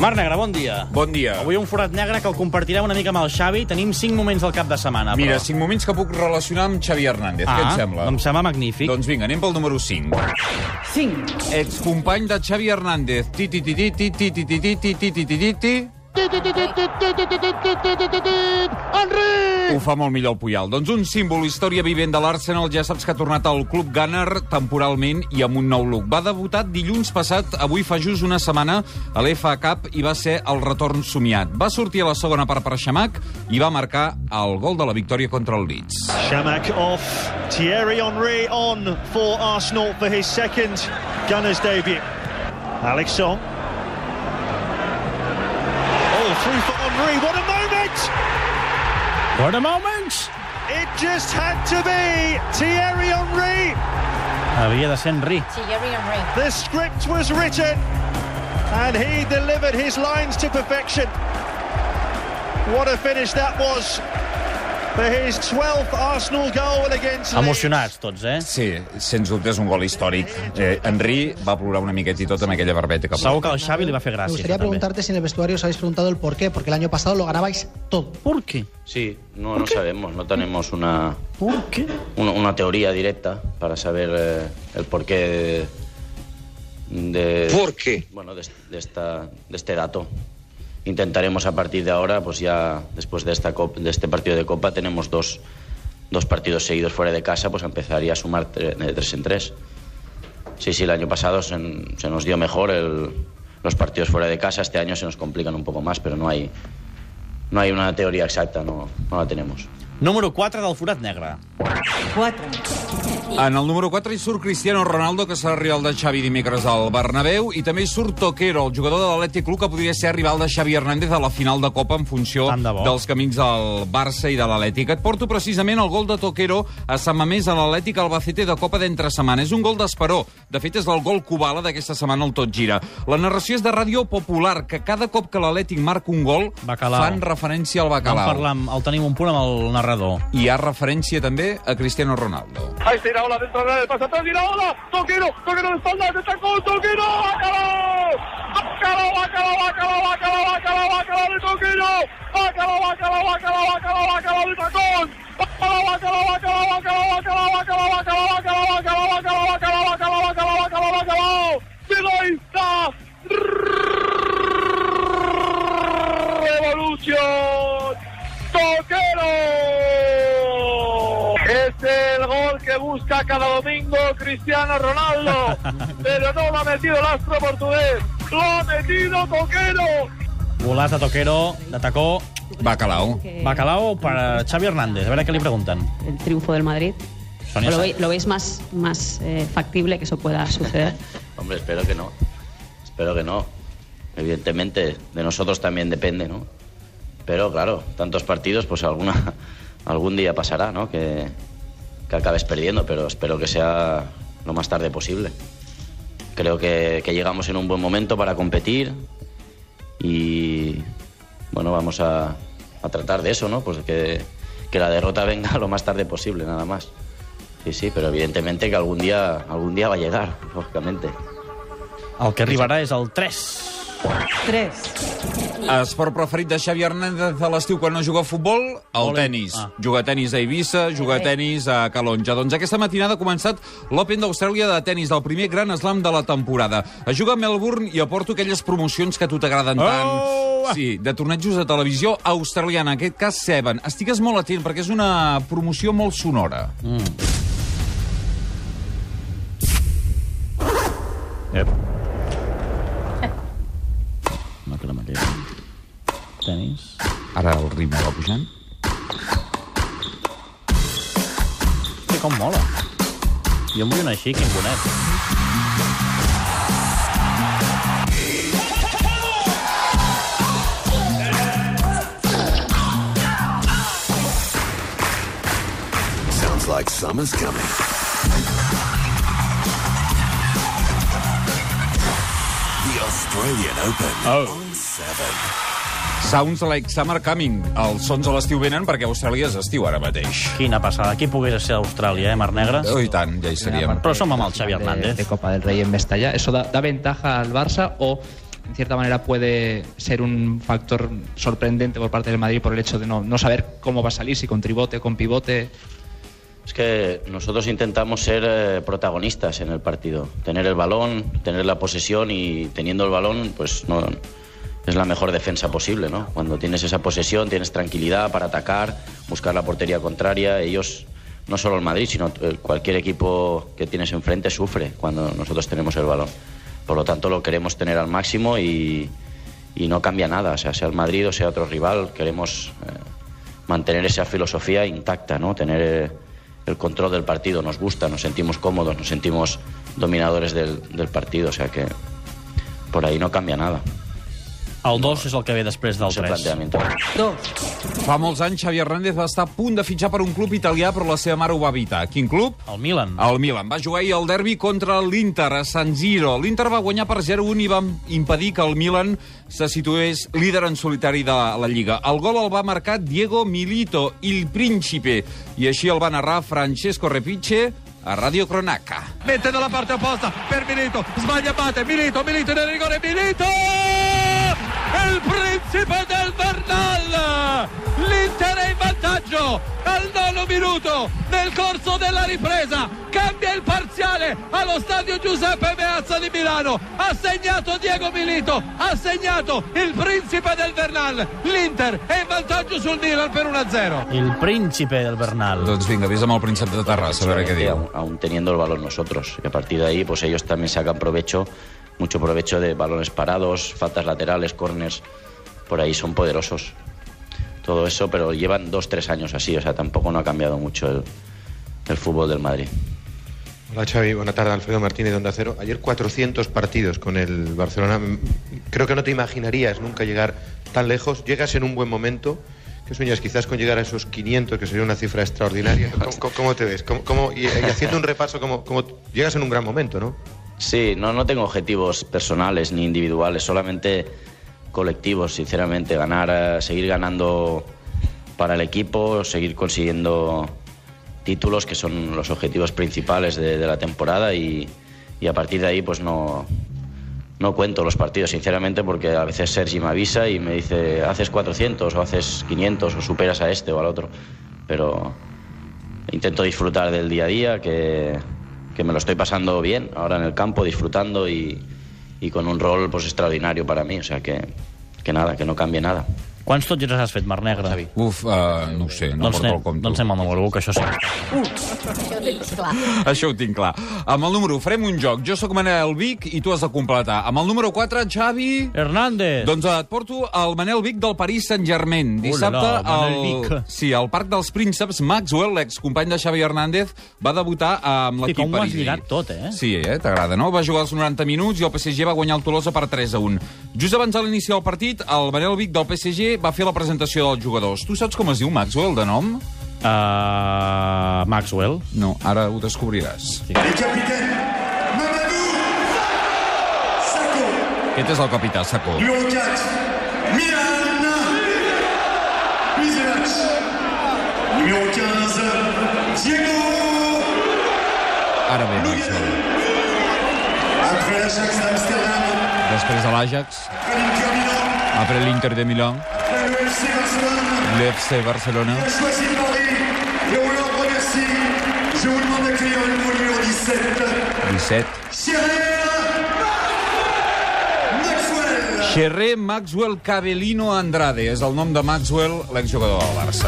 Marc Negre, bon dia. Bon dia. Avui un forat negre que el compartirem una mica amb el Xavi. Tenim 5 moments del cap de setmana, Mira, però... cinc moments que puc relacionar amb Xavi Hernández. ah, Què et sembla? Em sembla magnífic. Doncs vinga, anem pel número 5. 5. Excompany de Xavi Hernández. Ti, ti, ti, ti, ti, ti, ti, ti, ti, ti, ti, ti, ti, ti. Henry! Ho fa molt millor el Puyal. Doncs un símbol, història vivent de l'Arsenal, ja saps que ha tornat al club Gunner temporalment i amb un nou look. Va debutar dilluns passat, avui fa just una setmana, a l'FA Cup i va ser el retorn somiat. Va sortir a la segona part per Xamac i va marcar el gol de la victòria contra el Leeds. Shamak off. Thierry Henry on for Arsenal for his second Gunners debut. Alex Song. Through for Henry. What a moment! What a moment! It just had to be Thierry Henry. Havia de ser Henry. Thierry Henry. The script was written and he delivered his lines to perfection. What a finish that was Emocionats tots, eh? Sí, sens dubte és un gol històric. Eh, Henry va plorar una miqueta i tot amb aquella barbeta que Segur que al Xavi li va fer Me gràcia. gustaría això, també. preguntarte si en el vestuario os habéis preguntado el por qué, porque el año pasado lo ganabais todo. ¿Por qué? Sí, no, no sabemos, no tenemos una, ¿Por qué? una, una teoría directa para saber eh, el porqué de, de- ¿Por qué? Bueno, de, de esta, de este dato. Intentaremos a partir de ahora, pues ya después de, esta cop- de este partido de Copa, tenemos dos, dos partidos seguidos fuera de casa, pues empezaría a sumar tre- de tres en tres. Sí, sí, el año pasado se, se nos dio mejor el- los partidos fuera de casa, este año se nos complican un poco más, pero no hay, no hay una teoría exacta, no, no la tenemos. Número 4 del forat negre. 4. En el número 4 hi surt Cristiano Ronaldo, que serà rival de Xavi dimecres al Bernabéu, i també hi surt Toquero, el jugador de l'Atlètic Club, que podria ser rival de Xavi Hernández a la final de Copa en funció de dels camins del Barça i de l'Atlètic. Et porto precisament el gol de Toquero a Sant Mamés a l'Atlètic Albacete de Copa d'entre setmana. És un gol d'Esperó. De fet, és el gol Kubala d'aquesta setmana al Tot Gira. La narració és de Ràdio Popular, que cada cop que l'Atlètic marca un gol Bacalao. fan referència al Vam Bacalao. parlar, amb, el tenim un punt amb el narrador. I hi ha referència també a Cristiano Ronaldo. Está Iraola dentro del área, pasa atrás Iraola, Toquero, Toquero de espalda, de tacón, Toquero, ¡Bácalo! ¡Bácalo, bácalo, bácalo, bácalo, bácalo, bácalo de Toquero! ¡Bácalo, bácalo, bácalo, bácalo, bácalo de tacón! ¡Bácalo, bácalo, bácalo, bácalo, bácalo, bácalo, bácalo, bácalo, bácalo, bácalo, bácalo, bácalo, bácalo, bácalo, bácalo! ¡Pero ahí está! Busca cada domingo Cristiano Ronaldo, pero no lo ha metido el astro portugués, lo ha metido Toquero. De Toquero, de tacó. Bacalao. Bacalao per a Xavi Hernández. A veure què li pregunten. el triunfo del Madrid. Sonia ¿O lo, veis, lo veis más, más eh, factible que eso pueda suceder? Hombre, espero que no. Espero que no. Evidentemente, de nosotros también depende, ¿no? Pero claro, tantos partidos, pues alguna, algún día pasará, ¿no? Que, que acabes perdiendo, pero espero que sea lo más tarde posible. Creo que, que llegamos en un buen momento para competir y bueno, vamos a, a tratar de eso, ¿no? Pues que, que la derrota venga lo más tarde posible, nada más. Sí, sí, pero evidentemente que algún día, algún día va a llegar, lógicamente. El que arribarà és el 3. 3. Esport preferit de Xavi Hernández a l'estiu quan no juga a futbol? El Ole. tennis. Ah. Juga a tennis a Eivissa, juga a tennis a Calonja. Doncs aquesta matinada ha començat l'Open d'Austràlia de tennis, el primer gran slam de la temporada. Es juga a Melbourne i aporto aquelles promocions que a tu t'agraden tant. Oh! Sí, de tornejos de televisió australiana, en aquest cas Seven. Estigues molt atent perquè és una promoció molt sonora. Ep. Una Tenis. Ara el ritme va pujant. Sí, com mola. Jo em vull una així, quin bonet. Sounds like summer's coming. The Australian Open Oh. on 7. Sounds like summer coming. Els sons a l'estiu venen perquè Austràlia és estiu ara mateix. Quina passada. Qui pogués ser Austràlia, eh, Mar Negre? Oh, i tant, ja hi seríem. Però som amb el Xavi de, Hernández. de Copa del Rey en Mestalla. ¿Eso da, da ventaja al Barça o en cierta manera puede ser un factor sorprendente por parte del Madrid por el hecho de no, no saber cómo va a salir, si con tribote, con pivote. Es que nosotros intentamos ser eh, protagonistas en el partido, tener el balón, tener la posesión y teniendo el balón, pues no es la mejor defensa posible, ¿no? Cuando tienes esa posesión, tienes tranquilidad para atacar, buscar la portería contraria. Ellos, no solo el Madrid, sino eh, cualquier equipo que tienes enfrente sufre cuando nosotros tenemos el balón. Por lo tanto, lo queremos tener al máximo y, no cambia nada, o sea, sea el Madrid o sea otro rival, queremos eh, mantener esa filosofía intacta, ¿no? Tener eh, el control del partido, nos gusta, nos sentimos cómodos, nos sentimos dominadores del, del partido, o sea que por ahí no cambia nada. El 2 és el que ve després del Ese 3. planteamiento. Dos. Fa molts anys Xavi Hernández va estar a punt de fitxar per un club italià, però la seva mare ho va evitar. Quin club? El Milan. El Milan. Va jugar ahir al derbi contra l'Inter a San Siro. L'Inter va guanyar per 0-1 i va impedir que el Milan se situés líder en solitari de la Lliga. El gol el va marcar Diego Milito, il Principe, i així el va narrar Francesco Repice a Radio Cronaca. mette dalla parte opposta per Milito, sbaglia Bate, Milito, Milito nel rigore, Milito! Il principe del Bernal! L'Inter è in vantaggio al nono minuto nel corso della ripresa, cambia il parziale allo stadio Giuseppe Meazza di Milano, ha segnato Diego Milito, ha segnato il principe del Bernal, l'Inter è in vantaggio sul Milan per 1-0. El príncipe del Bernal. Doncs vinga, vés amb el príncep de Terrassa, a veure què diu. Aún, aún teniendo el balón nosotros. Y a partir de ahí, pues ellos también sacan provecho, mucho provecho de balones parados, faltas laterales, corners. Por ahí son poderosos. Todo eso, pero llevan dos, tres años así. O sea, tampoco no ha cambiado mucho el, el fútbol del Madrid. Hola Xavi, buena tarde, Alfredo Martínez de Onda Cero. Ayer 400 partidos con el Barcelona. Mm, Creo que no te imaginarías nunca llegar tan lejos. Llegas en un buen momento. ¿Qué sueñas quizás con llegar a esos 500, que sería una cifra extraordinaria? ¿Cómo, cómo- cómo te ves? ¿Cómo, cómo- y, y haciendo un repaso, ¿cómo, cómo llegas en un gran momento, no? Sí, no, no tengo objetivos personales ni individuales, solamente colectivos, sinceramente. Ganar, eh, seguir ganando para el equipo, seguir consiguiendo títulos que son los objetivos principales de, la temporada y, y a partir de ahí pues no, no cuento los partidos, sinceramente, porque a veces Sergi me avisa y me dice haces 400 o haces 500 o superas a este o al otro. Pero intento disfrutar del día a día, que, que me lo estoy pasando bien ahora en el campo, disfrutando y, y con un rol pues extraordinario para mí. O sea que, que nada, que no cambie nada. Quants tots girs has fet, Marc Negre? Uf, uh, no ho sé, no doncs, porto el compte. doncs anem al número 1, que això sí. Això ho tinc clar. Amb el número 1 farem un joc. Jo sóc Manel Vic i tu has de completar. Amb el número 4, Xavi... Hernández. Doncs et porto el Manel Vic del Paris Saint-Germain. Dissabte, Manel al, Vic. sí, al Parc dels Prínceps, Maxwell, l'excompany de Xavi Hernández, va debutar amb l'equip com ho has lligat tot, eh? Sí, eh? T'agrada, no? Va jugar els 90 minuts i el PSG va guanyar el Tolosa per 3 a 1. Just abans de l'inici del partit, el Manel Vic del PSG va fer la presentació dels jugadors. Tu saps com es diu Maxwell, de nom? Uh, Maxwell. No, ara ho descobriràs. Sí. Aquest és el capità, Sacó. Ara bé, Maxwell. Després de l'Ajax, après l'Inter de L'FC Barcelona, Je vous demande d'accueillir le numéro 17, 17. Maxwell. Xerrer Maxwell Cabellino Andrade és el nom de Maxwell, l'exjugador del Barça.